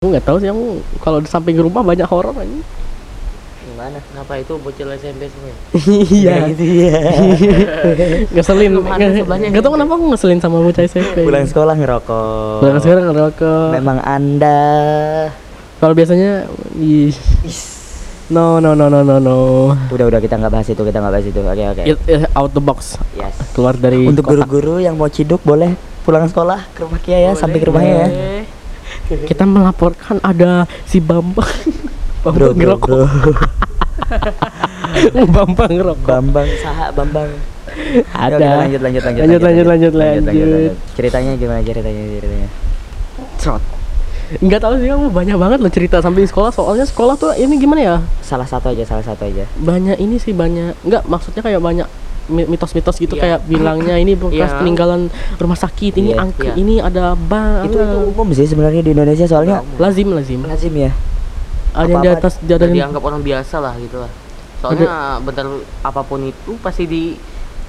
Aku nggak tahu sih aku kalau di samping rumah banyak horor aja. Gimana? Kenapa itu bocil SMP semua? Iya. gitu ya. ngeselin. Nggak tahu gitu. kenapa aku ngeselin sama bocah SMP. Pulang sekolah ngerokok. Pulang sekarang ngerokok. Memang Anda Kalau biasanya ih, no no no no no no. udah udah kita nggak bahas itu, kita nggak bahas itu. Oke oke. It, it out the box. Yes. Keluar dari Untuk guru-guru yang mau ciduk boleh pulang sekolah ke rumah Kia ya, samping rumahnya ya. Kita melaporkan ada si Bambang. Bro, Bambang bro, ngerokok. bro. Bambang ngerokok. Bambang Saha Bambang. Ada. Oke, lanjut, lanjut, lanjut, Lanjut, lanjut, lanjut, lanjut. Ceritanya gimana ceritanya ceritanya? Trot. Enggak tahu sih kamu banyak banget loh cerita samping sekolah soalnya sekolah tuh ini gimana ya Salah satu aja, salah satu aja. banyak ini sih banyak enggak maksudnya kayak banyak mitos-mitos gitu Iya. kayak bilangnya ini bekas Iya. peninggalan rumah sakit ini Iya. angke Iya. ini ada bang Itu itu umum sih sebenarnya di Indonesia soalnya lazim lazim lazim ya. ada yang di atas di ada yang dianggap orang biasa lah gitu lah. Soalnya bentar apa pun itu pasti di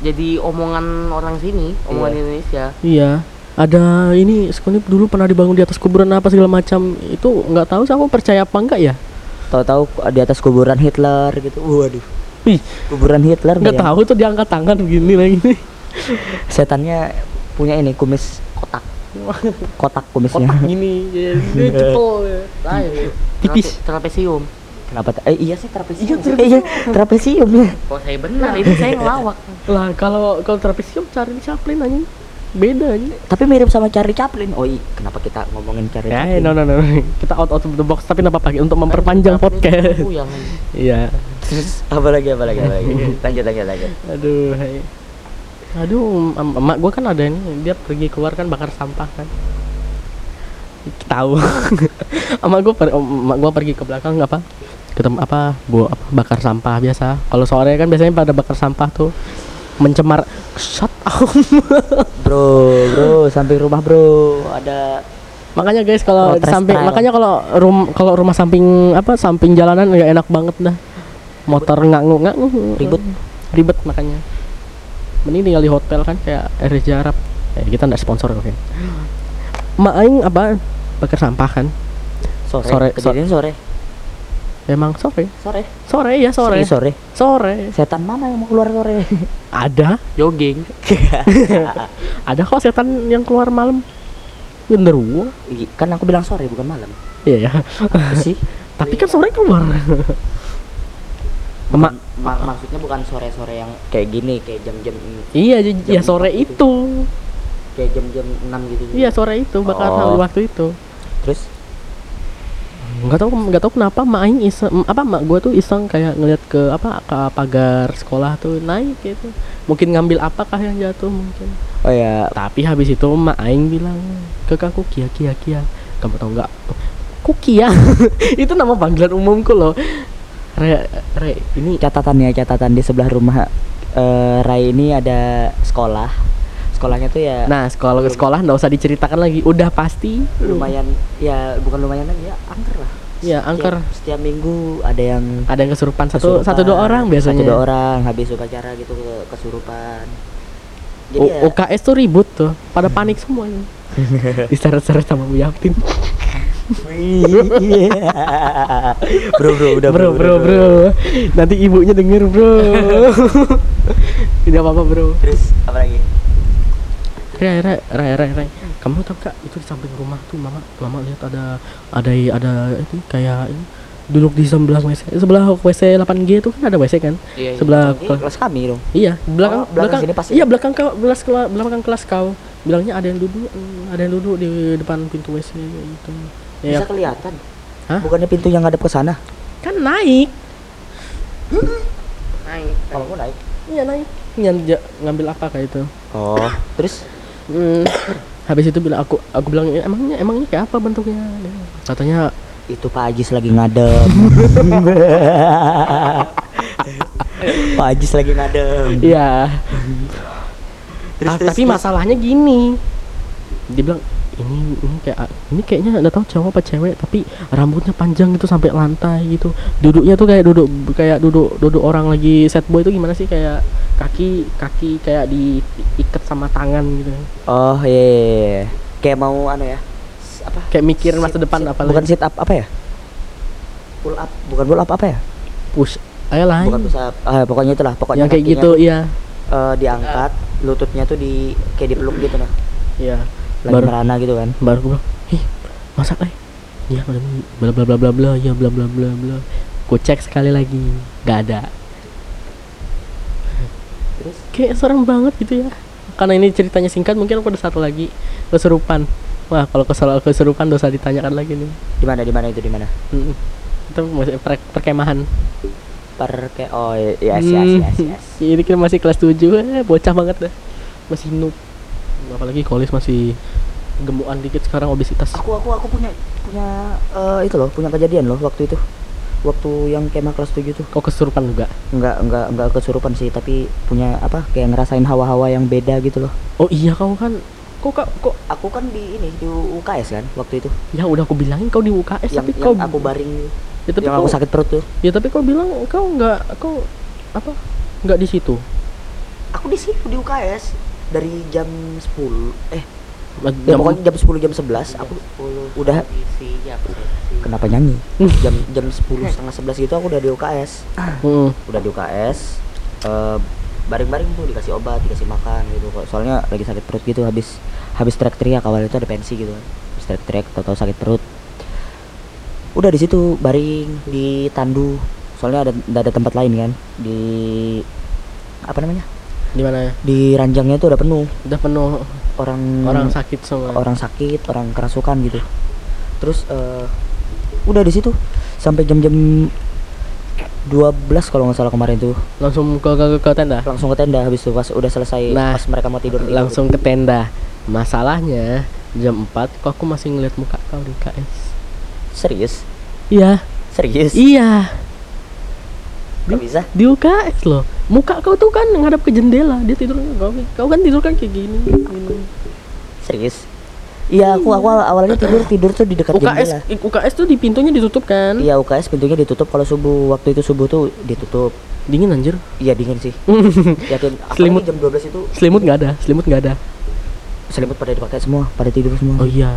jadi omongan orang sini, omongan Iya. Indonesia. iya ada ini sekolah ini dulu pernah dibangun di atas kuburan apa segala macam itu nggak tahu sih aku percaya apa enggak ya Tahu-tahu di atas kuburan Hitler gitu. Waduh. Ih, Kuburan Hitler nggak ya. tahu tuh diangkat tangan begini lagi Setannya punya ini kumis kotak. Kotak kumisnya. kotak gini ya, dia cepol ya. Lain. Tipis. Trape- Trapesium. Kenapa? Eh iya sih trapesium. sih. Eh, iya, trapesium ya. Kok saya benar ini saya ngelawak. lah kalau kalau trapesium cari di Chaplin aja beda aja Tapi mirip sama Charlie Chaplin. Oh iya, kenapa kita ngomongin Charlie Ya, Chaplin? no, no, no, kita out out of the box, tapi apa pakai untuk memperpanjang podcast. Yang Iya. Terus apa lagi apa lagi apa lagi? lanjut lanjut lanjut. Aduh, hai. Aduh, em- emak gua kan ada ini, dia pergi keluar kan bakar sampah kan. Tahu. emak gua per, emak gua pergi ke belakang apa? Ketemu apa? Gua apa, bakar sampah biasa. Kalau sore kan biasanya pada bakar sampah tuh mencemar shut up. Bro, bro, samping rumah bro ada makanya guys kalau samping style. makanya kalau rum kalau rumah samping apa samping jalanan nggak enak banget dah motor ngangu ngangu Ribet. ribet makanya mending tinggal di hotel kan kayak RJ Arab eh kita nggak sponsor oke mak aing apa bakar sampah kan sore. Sore, Kejadian sore. Emang sore Sore. sore ya sore Serius sore. sore Setan mana yang mau keluar sore? ada jogging. ada kok setan yang keluar malam genderuwo kan aku bilang sore bukan malam. iya ya Apa sih? tapi kan sore keluar emak Ma- maksudnya bukan sore-sore yang kayak gini, kayak jam-jam Iya, j- ya Jam sore gitu. itu. kayak jam-jam 6 gitu. Iya, sore itu bakar Oh. waktu itu. Terus Nggak tahu nggak tahu kenapa mak aing iseng apa mak gua tuh iseng kayak ngeliat ke apa ke pagar sekolah tuh naik gitu. Mungkin ngambil apakah yang jatuh mungkin. oh ya, Tapi habis itu mak aing bilang ke aku kia kia kia. Kamu tahu nggak? Kukia. itu nama panggilan umumku loh. Re, re, ini catatan ya, catatan di sebelah rumah eh, Rai ini ada sekolah. Sekolahnya tuh ya nah sekolah sekolah nggak usah diceritakan lagi. Udah pasti. lumayan ya bukan lumayan lagi ya angker lah. ya Setiap- angker. Setiap minggu ada yang ada yang kesurupan satu kesurupan, satu dua orang biasanya. Satu dua orang habis upacara gitu ke kesurupan. Jadi ya, UKS tuh ribut tuh pada panik semuanya diseret-seret sama Bu Yaptin bro bro udah bro bro bro nanti ibunya denger bro. Tidak apa-apa bro. Terus apa lagi? Rai Rai Rai Rai Rai kamu tahu gak itu di samping rumah tuh mama mama lihat ada ada ada itu kayak ini duduk di sebelah WC sebelah WC 8G itu kan ada WC kan Iya, iya. sebelah ke- kelas kami dong. iya belakang Oh, belakang sini pasti. iya belakang kau kelas belakang kelas kau bilangnya ada yang duduk ada yang duduk di depan pintu WC gitu ya Bisa kelihatan. Hah? Bukannya pintu yang ngadep ke sana? kan naik Naik. Kalau mau naik. iya naik Nyan- ngambil apa kayak itu Oh, terus Hmm, habis itu bilang aku aku bilang "Ya, emangnya emangnya kayak apa bentuknya katanya itu Pak Ajis lagi ngadem. Pak Ajis lagi ngadem. iya Terus, Ah, terus, tapi terus. masalahnya gini dia bilang ini ini kayak ini kayaknya nggak tahu cowok apa cewek tapi rambutnya panjang gitu sampai lantai gitu. Duduknya tuh kayak duduk kayak duduk duduk orang lagi set boy itu gimana sih? Kayak kaki kaki kayak diikat sama tangan gitu. Oh iya, iya, iya. kayak mau anu ya? apa? Kayak mikirin masa Sit- depan sit- apa bukan lagi? sit up apa ya? Pull up bukan pull up apa ya? Push ayo lah. Bukan push up. Ah, pokoknya itulah pokoknya yang kayak gitu tuh, iya. eh, diangkat lututnya tuh di kayak dipeluk gitu nah. Iya lagi Baru- merana gitu kan. baru gue bilang ih masak eh iya Mi. bla bla bla bla bla ya bla bla bla bla. Ku cek sekali lagi nggak ada. Terus? Kayak serem banget gitu ya. Karena ini ceritanya singkat mungkin aku ada satu lagi keserupan. Wah kalau kesel keserupan dosa ditanyakan lagi nih. Di mana di mana itu di mana? Mm. itu masih per- perkemahan. Per kayak oh yes yes Hmm. yes yes. Ini kita masih kelas 7 eh, bocah banget dah. Masih noob apalagi kolis masih gemukan dikit sekarang obesitas. Aku aku aku punya punya eh, itu loh punya kejadian loh waktu itu. Waktu yang kemah kelas 7 tuh. Kau kesurupan juga nggak nggak nggak kesurupan sih tapi punya apa kayak ngerasain hawa-hawa yang beda gitu loh. Oh iya kau kan kok kau kok aku kan di ini di UKS kan waktu itu. Ya udah aku bilangin kau di UKS yang, tapi yang kau aku baring ya, tapi yang kau aku sakit perut tuh. Ya tapi kau bilang kau nggak kau apa nggak di situ? Aku di situ di UKS dari jam 10 eh ya jam pokoknya jam 10 jam 11 aku udah- siap kenapa nyanyi? Jam jam 10 setengah 11 gitu aku udah di UKS Mm. udah di UKS eh, bareng-bareng tuh dikasih obat dikasih makan gitu kok. Soalnya lagi sakit perut gitu habis habis teriak-teriak awal itu ada pensi gitu kan. Habis teriak-teriak tahu-tahu sakit perut. Udah di situ baring di tandu. Soalnya ada ada tempat lain kan di apa namanya di mana? Ya di ranjangnya itu udah penuh. Udah penuh. Orang orang sakit semua. orang sakit orang kerasukan gitu. Terus eh, udah di situ. Sampai jam-jam 12 kalau nggak salah kemarin tuh. Langsung ke, ke, ke tenda? Langsung ke tenda habis itu pas udah selesai Nah, pas mereka mau tidur tidur. langsung ke tenda. Masalahnya jam 4 kok aku masih ngeliat muka kau di KS serius? Iya. Serius? Iya. Kok bisa? di UKS loh muka kau tuh kan ngadap ke jendela dia tidur kau, kau kan tidur kan kayak gini, gini. serius? Iya aku aku awal- awalnya tidur tidur tuh di dekat UKS jendela. UKS tuh di pintunya ditutup kan? Iya UKS pintunya ditutup. Kalau subuh waktu itu subuh tuh ditutup. Dingin anjir? Iya dingin sih. Yakin Selimut. jam 12 itu selimut nggak ada selimut nggak ada. Selimut pada dipakai semua pada tidur semua. Oh iya.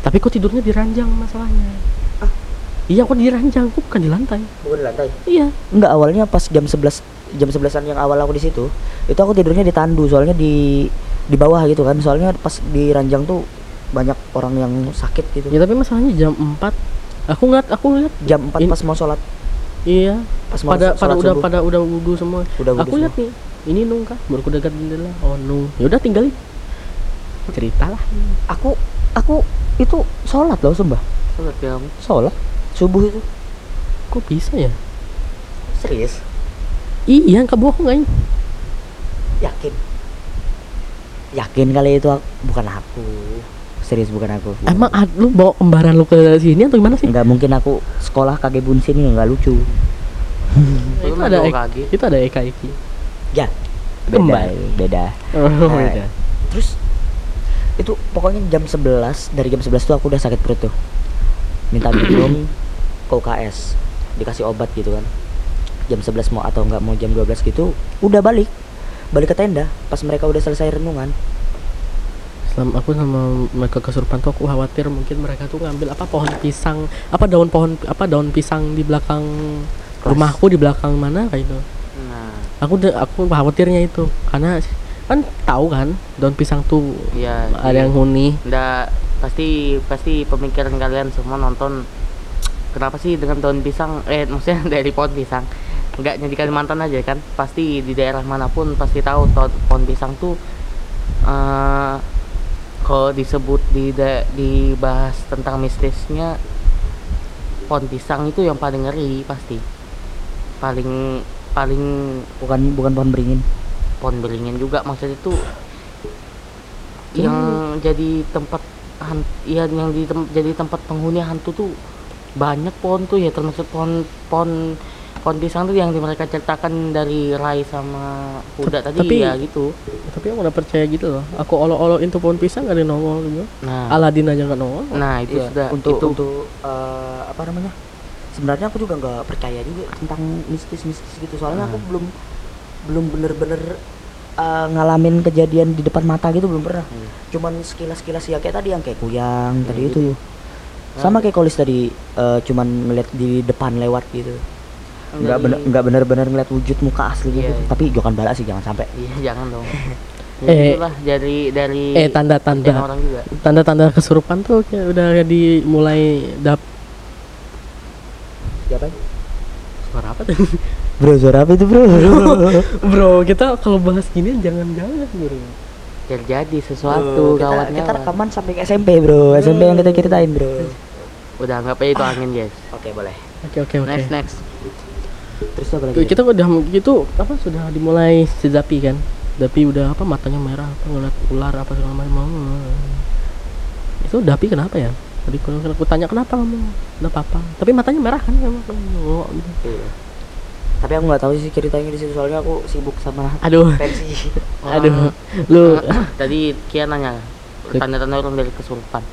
Tapi kok tidurnya di ranjang masalahnya? Ah. Iya kok di ranjang kok bukan di lantai. Bukan di lantai? Iya. Enggak awalnya pas jam 11 jam 11-an yang awal aku di situ itu aku tidurnya di tandu soalnya di di bawah gitu kan. Soalnya pas di ranjang tuh banyak orang yang sakit gitu. Ya tapi masalahnya jam 4 aku ngeliat aku ngeliat jam 4 In- pas mau sholat. Iya. Pas mau pada pada udah subuh. pada udah wudhu semua. Udah wudhu aku lihat nih ini nung kah baru aku dekat jendela. Oh nung. Ya udah tinggalin. Cerita lah. Aku aku itu sholat loh sumpah. Sholat ya sholat subuh itu? Kok bisa ya? Serius? Iya nggak bohong kan yakin? Yakin kali itu aku- bukan aku. Serius bukan aku. Bukan emang aku. lu bawa kembaran lu ke sini atau gimana sih? Nggak mungkin aku sekolah kage bunsin ini nggak lucu. Itu ada ek- itu ada Eka Eki ya. Beda oh, Nah, beda. terus itu pokoknya jam 11 dari jam 11 tuh aku udah sakit perut tuh minta minum ke UKS dikasih obat gitu kan. Jam 11 mau atau enggak mau jam 12 gitu udah balik. Balik ke tenda pas mereka udah selesai renungan. Selama aku sama mereka kesurupan tuh aku khawatir mungkin mereka tuh ngambil apa pohon pisang apa daun pohon apa daun pisang di belakang Kelas. rumahku di belakang mana kayak itu Nah, aku aku khawatirnya itu karena kan tahu kan daun pisang tuh iya. ada yang huni. Nggak, pasti pasti pemikiran kalian semua nonton kenapa sih dengan daun pisang eh maksudnya dari pohon pisang? Nggak hanya di Kalimantan aja kan? Pasti di daerah mana pun pasti tahu pohon pisang tuh eh kalau disebut di da- dibahas tentang mistisnya pohon pisang itu yang paling ngeri pasti. Paling paling bukan bukan pohon beringin. Pohon beringin juga maksudnya itu yang jadi tempat ya yang di tem- jadi tempat penghuni hantu tuh banyak pohon tuh ya termasuk pohon pohon pohon pisang tuh yang mereka ceritakan dari Rai sama Huda tadi tapi- ya gitu. tapi aku udah percaya gitu loh. Aku olo-oloin tuh pohon pisang gak ada nongol juga. Nah. Aladin aja gak nongol. Nah itu Iya, sudah untuk itu. untuk eh, apa namanya? Sebenarnya aku juga nggak percaya juga tentang mistis mistis gitu. Soalnya aku Hmm. belum belum bener-bener uh, ngalamin kejadian di depan mata gitu belum pernah Hmm. cuman sekilas-sekilas ya kayak tadi yang kayak kuyang tadi Hmm, itu Ah. sama kayak kolis tadi uh, cuman ngeliat di depan lewat gitu nggak bener nggak bener-bener ngeliat wujud muka asli Iya, gitu iya. tapi jokan bala sih jangan sampai Iya jangan dong. Eh. Ya itulah dari dari eh tanda-tanda konten orang juga. tanda-tanda kesurupan tuh kayak udah dimulai dap siapa suara apa tuh bro suara apa itu bro? Bro kita kalau bahas gini jangan-jangan bro. Terjadi sesuatu kita, gawat kita nyawa. rekaman sampai ke SMP bro. SMP yang kita ceritain bro. Udah anggap aja itu angin guys. oke boleh. Oke oke oke. Next next. terus apa lagi? Kita udah gitu apa sudah dimulai sedapi kan? Dapi udah apa matanya merah apa ngeliat ular apa segala macam itu Dapi kenapa ya? Tadi kalau aku tanya kenapa kamu? Kenapa apa? Tapi matanya merah kan? Oh, gitu. Iya. Tapi aku nggak tahu sih ceritanya di situ soalnya aku sibuk sama aduh. pensi aduh. Lu. Tadi Kia nanya tanda-tanda orang dari kesurupan.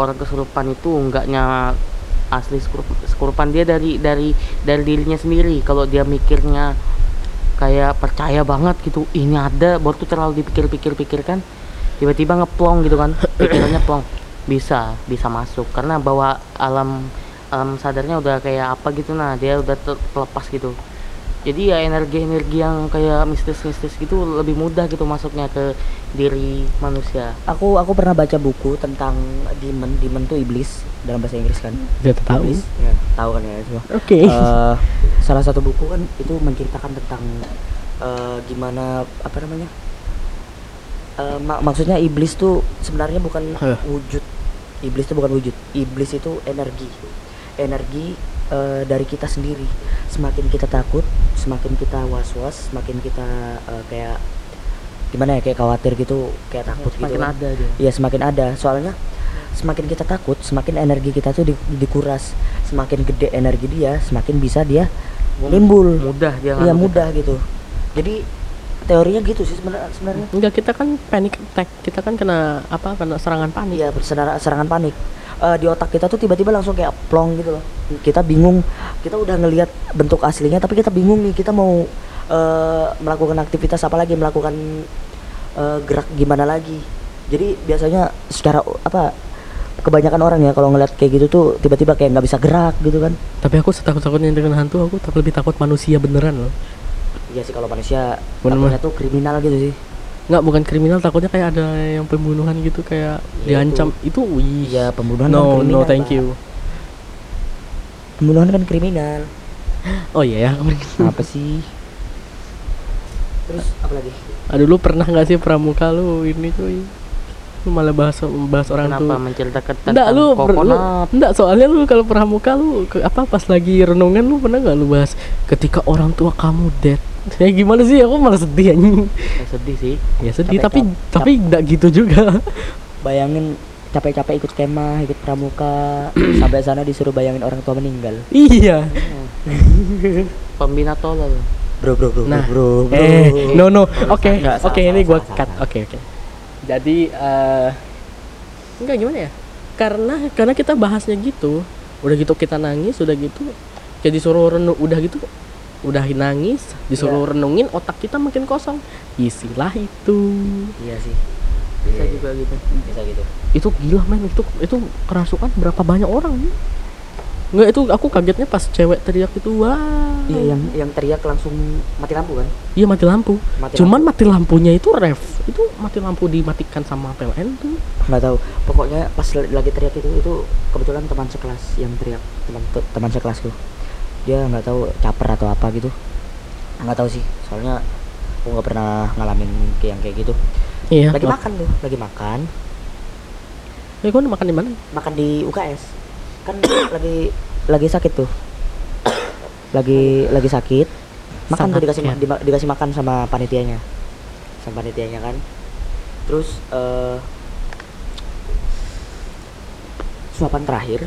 Orang kesurupan itu enggaknya asli kesurup- kesurupan dia dari dari dari dirinya sendiri. Kalau dia mikirnya kayak percaya banget gitu, ini ada, baru tuh terlalu dipikir-pikir-pikir kan, tiba-tiba ngeplong gitu kan, pikirannya plong, bisa bisa masuk. Karena bawa alam alam sadarnya udah kayak apa gitu nah dia udah ter- terlepas gitu jadi ya energi-energi yang kayak mistis-mistis gitu lebih mudah gitu masuknya ke diri manusia. Aku aku pernah baca buku tentang demon. Demon tuh iblis dalam bahasa Inggris kan? Dia tahu. Iblis? Ya, tahu kan ya semua oke. Eh, salah satu buku kan itu menceritakan tentang eh, gimana apa namanya? Eh, mak- maksudnya iblis tuh sebenarnya bukan Heh. wujud. Iblis itu bukan wujud. Iblis itu energi. Energi eh, dari kita sendiri. Semakin kita takut semakin kita was was semakin kita eh, kayak gimana ya kayak khawatir gitu kayak takut gitu semakin kan. ada dia Iya semakin ada. Soalnya semakin kita takut semakin energi kita tuh di- dikuras. Semakin gede energi dia semakin bisa dia nimbul mudah dia iya nganu mudah gitu. Jadi teorinya gitu sih sebenarnya sebenarnya. Enggak kita kan panic attack kita kan kena apa kena serangan panik. Iya serangan serangan panik Eh, di otak kita tuh tiba-tiba langsung kayak plong gitu loh. Kita bingung kita udah ngelihat bentuk aslinya tapi kita bingung nih kita mau eh, melakukan aktivitas apa lagi melakukan eh, gerak gimana lagi. Jadi biasanya secara apa kebanyakan orang ya kalau ngeliat kayak gitu tuh tiba-tiba kayak nggak bisa gerak gitu kan. Tapi aku setakut takutnya dengan hantu aku tak lebih takut manusia beneran loh. Iya sih kalau manusia Bener, takutnya tuh kriminal gitu sih nggak bukan kriminal takutnya kayak ada yang pembunuhan gitu kayak Iya, diancam. itu, wih. Iya pembunuhan kan no kriminal, no thank Pak. you. Pembunuhan kan kriminal. Oh iya ya? Apa sih? Terus apa lagi? Aduh lu pernah nggak sih pramuka lu? Ini cuy. Lu malah bahas bahas orang kenapa tuh menceritakan Enggak tentang lu, ber- lu kokonat enggak soalnya lu kalau pramuka lu ke, apa pas lagi renungan lu pernah nggak lu bahas ketika orang tua kamu dead ya gimana sih? Aku malah sedih anjing. Ya, sedih sih. Ya sedih Capek, tapi cap- tapi enggak gitu juga. Bayangin capek-capek ikut kemah ikut pramuka sampai sana disuruh bayangin orang tua meninggal. Iya. Pembina tolol. Bro bro bro Nah, bro, bro, eh no no. Oke Nggak, oke salah, ini gua salah, cut. Oke oke. Jadi eh enggak gimana ya? Karena karena kita bahasnya gitu udah gitu kita nangis udah gitu jadi suruh renung udah gitu udah nangis disuruh Iya. renungin otak kita makin kosong. Isilah itu. Iya sih. Bisa Iya, juga gitu. Bisa gitu. Itu gila men. Itu itu kerasukan berapa banyak orang ya? Enggak itu aku kagetnya pas cewek teriak itu wah. Iya yang yang teriak langsung mati lampu kan? Iya mati lampu. Mati cuman lampu. mati lampunya itu ref itu mati lampu dimatikan sama PLN tuh. Nggak tahu. Pokoknya pas lagi teriak itu itu kebetulan teman sekelas yang teriak teman te- teman sekelasku dia nggak tahu caper atau apa gitu. Nggak tahu sih soalnya aku nggak pernah ngalamin kayak yang kayak gitu. Iya lagi mak- makan tuh lagi makan. Eh gua makan di mana? Makan di UKS kan lagi lagi sakit tuh. Lagi lagi sakit. Makan tuh Sangat dikasih ma- ya. dima- dikasih makan sama panitianya. Sama panitianya kan. Terus eh suapan terakhir.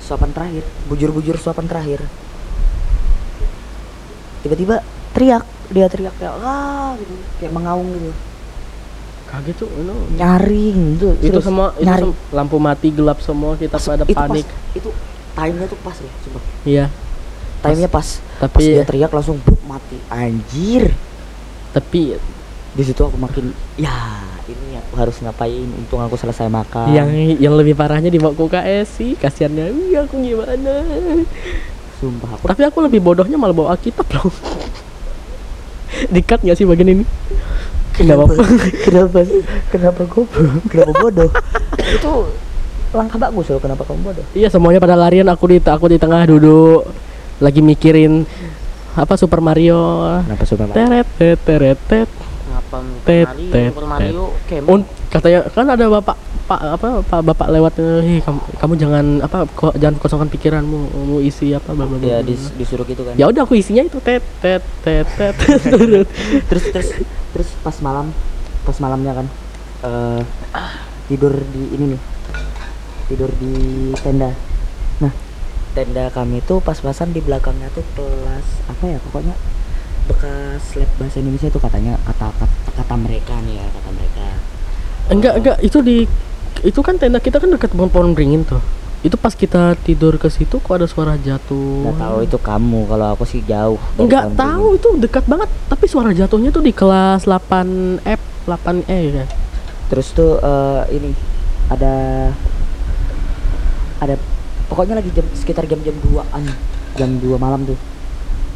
Suapan terakhir. Bujur-bujur suapan terakhir tiba-tiba teriak. Dia teriak kayak ah gitu. Kayak mengaung gitu. Kaget tuh itu nyaring tuh itu serius, semua itu nyaring. sem- lampu mati gelap semua kita Pas- pada itu panik. Pas, itu timenya tuh pas ya sumpah. Iya. Timenya pas. pas. Tapi dia teriak langsung buk, mati. Anjir. Tapi di situ aku makin ya ini aku harus ngapain? Untung aku selesai makan. Yang yang lebih parahnya dibawa ke UKS sih kasihannya iya aku gimana sumpah aku tapi aku lebih bodohnya malah bawa Alkitab loh dikat nggak sih bagian ini? Apa-apa. Kenapa? Kenapa goblok kenapa bodoh? Itu langkah bagus loh kenapa kamu bodoh? Iya semuanya pada larian aku di aku di tengah duduk lagi mikirin apa Super Mario? Kenapa Super Mario? Teret teret Ngapa Tet, Super Mario, Super Mario, katanya kan ada bapak pak apa pak bapak lewat eh kamu, kamu jangan apa kok jangan kosongkan pikiranmu mau isi apa bla bla bla ya bla, dis- disuruh gitu kan. Ya udah aku isinya itu tet tet tet tet. Terus terus terus pas malam pas malamnya kan eh tidur di ini nih tidur di tenda. Nah tenda kami tuh pas-pasan di belakangnya tuh kelas apa ya pokoknya bekas lab bahasa Indonesia itu katanya kata kata, kata mereka nih ya kata mereka enggak enggak. Itu di itu kan tenda kita kan dekat pohon pohon beringin tuh. Itu pas kita tidur ke situ kok ada suara jatuh? Nggak tahu itu kamu. Kalau aku sih jauh pohon tahu itu dekat banget. Tapi suara jatuhnya tuh di kelas 8 F 8 E ya terus tuh eh, ini ada ada pokoknya lagi jam sekitar jam-jam 2an jam 2 malam tuh.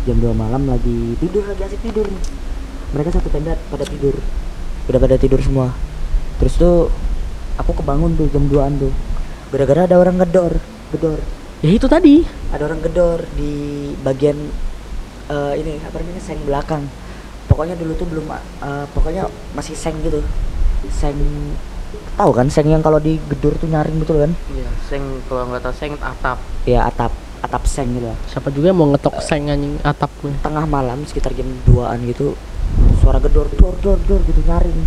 Jam 2 malam lagi tidur lagi asik tidur nih. Mereka satu tenda pada tidur. Udah pada tidur semua terus tuh aku kebangun tuh jam 2an tuh. Gara-gara ada orang gedor gedor. Ya itu tadi. Ada orang gedor di bagian eh, ini apa namanya seng belakang. Pokoknya dulu tuh belum eh, pokoknya masih seng gitu. Seng tahu kan seng yang kalau digedor tuh nyaring betul kan? Iya, seng kalau nggak tahu seng atap. ya atap atap seng gitu lah. Siapa juga yang mau ngetok seng anjing atapnya? Tengah malam sekitar jam 2an gitu suara gedor dor dor dor gitu nyaring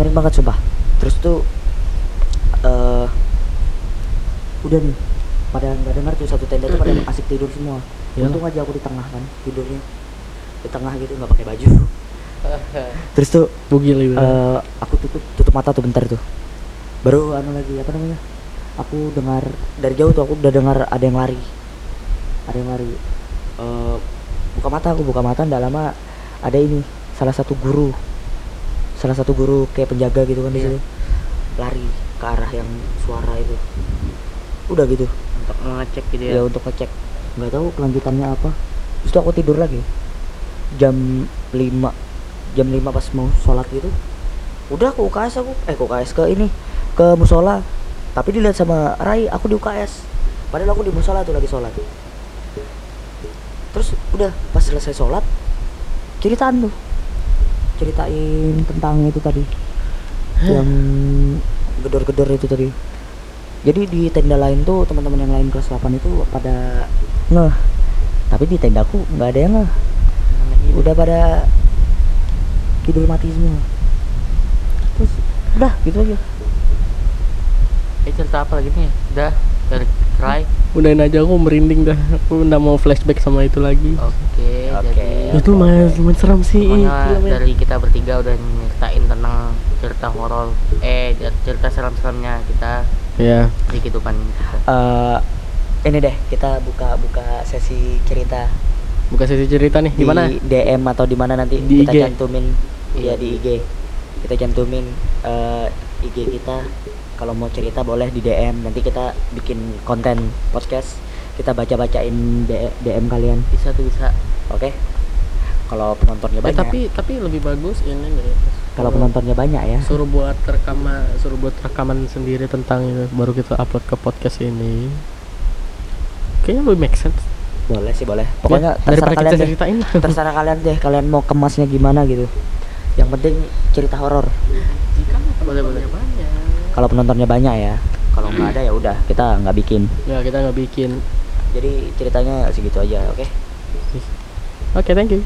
nyaring banget sumpah. Terus tuh eh udah nih pada nggak dengar tuh satu tenda tuh pada asik tidur semua. Ya. untung aja aku di tengah kan tidurnya. Di tengah gitu nggak pakai baju. Terus tuh bugil eh aku tutup tutup mata tuh bentar tuh. Baru anu lagi apa namanya? Aku dengar dari jauh tuh aku udah dengar ada yang lari. Ada yang lari. Eh buka mata aku buka mata nggak lama ada ini salah satu guru salah satu guru kayak penjaga gitu kan di Iya. situ. Lari ke arah yang suara itu. Udah gitu. Untuk mengecek gitu ya? Ya. untuk ngecek. Nggak tahu kelanjutannya apa. Terus tuh aku tidur lagi. Jam 5 jam 5 pas mau sholat gitu. Udah ke UKS aku. Eh ke UKS ke ini ke musola. Tapi dilihat sama Rai aku di UKS padahal aku di musola tuh lagi sholat. Terus udah pas selesai sholat ceritaan tuh ceritain tentang itu tadi. Yang gedor-gedor itu tadi. Jadi di tenda lain tuh teman-teman yang lain kelas 8 itu pada ngeh. Tapi di tendaku nggak ada yang ngeh. Udah pada tidur mati semua. Terus udah gitu aja. Eh cerita apa lagi nih? Udah dari Cry. udahin aja aku merinding dah. Aku udah mau flashback sama itu lagi. Oke, Oke. jadi itu lumayan seram sih Pokoknya filmnya. dari kita bertiga udah nyeritain tentang cerita horor eh cerita seram-seramnya kita ya di kehidupan kita. Eh, ini deh kita buka buka sesi cerita buka sesi cerita nih di di mana DM atau di mana nanti Di kita IG. cantumin Iya. ya di IG kita cantumin eh, IG kita kalau mau cerita boleh di DM nanti kita bikin konten podcast kita baca bacain DM kalian Bisa tuh bisa. Oke. Kalau penontonnya Eh, banyak. tapi tapi lebih bagus ini deh kalau penontonnya banyak ya. suruh buat rekaman suruh buat rekaman sendiri tentang itu baru kita upload ke podcast ini. Kayaknya lebih make sense. Boleh sih boleh. Pokoknya Ya, terserah kalian kita deh. ceritain. Terserah kalian deh kalian mau kemasnya gimana gitu. Yang penting cerita horor. Boleh boleh. banyak. Kalau penontonnya banyak ya. Kalau nggak ada ya udah kita nggak bikin. Ya kita nggak bikin. Jadi ceritanya segitu aja oke oke thank you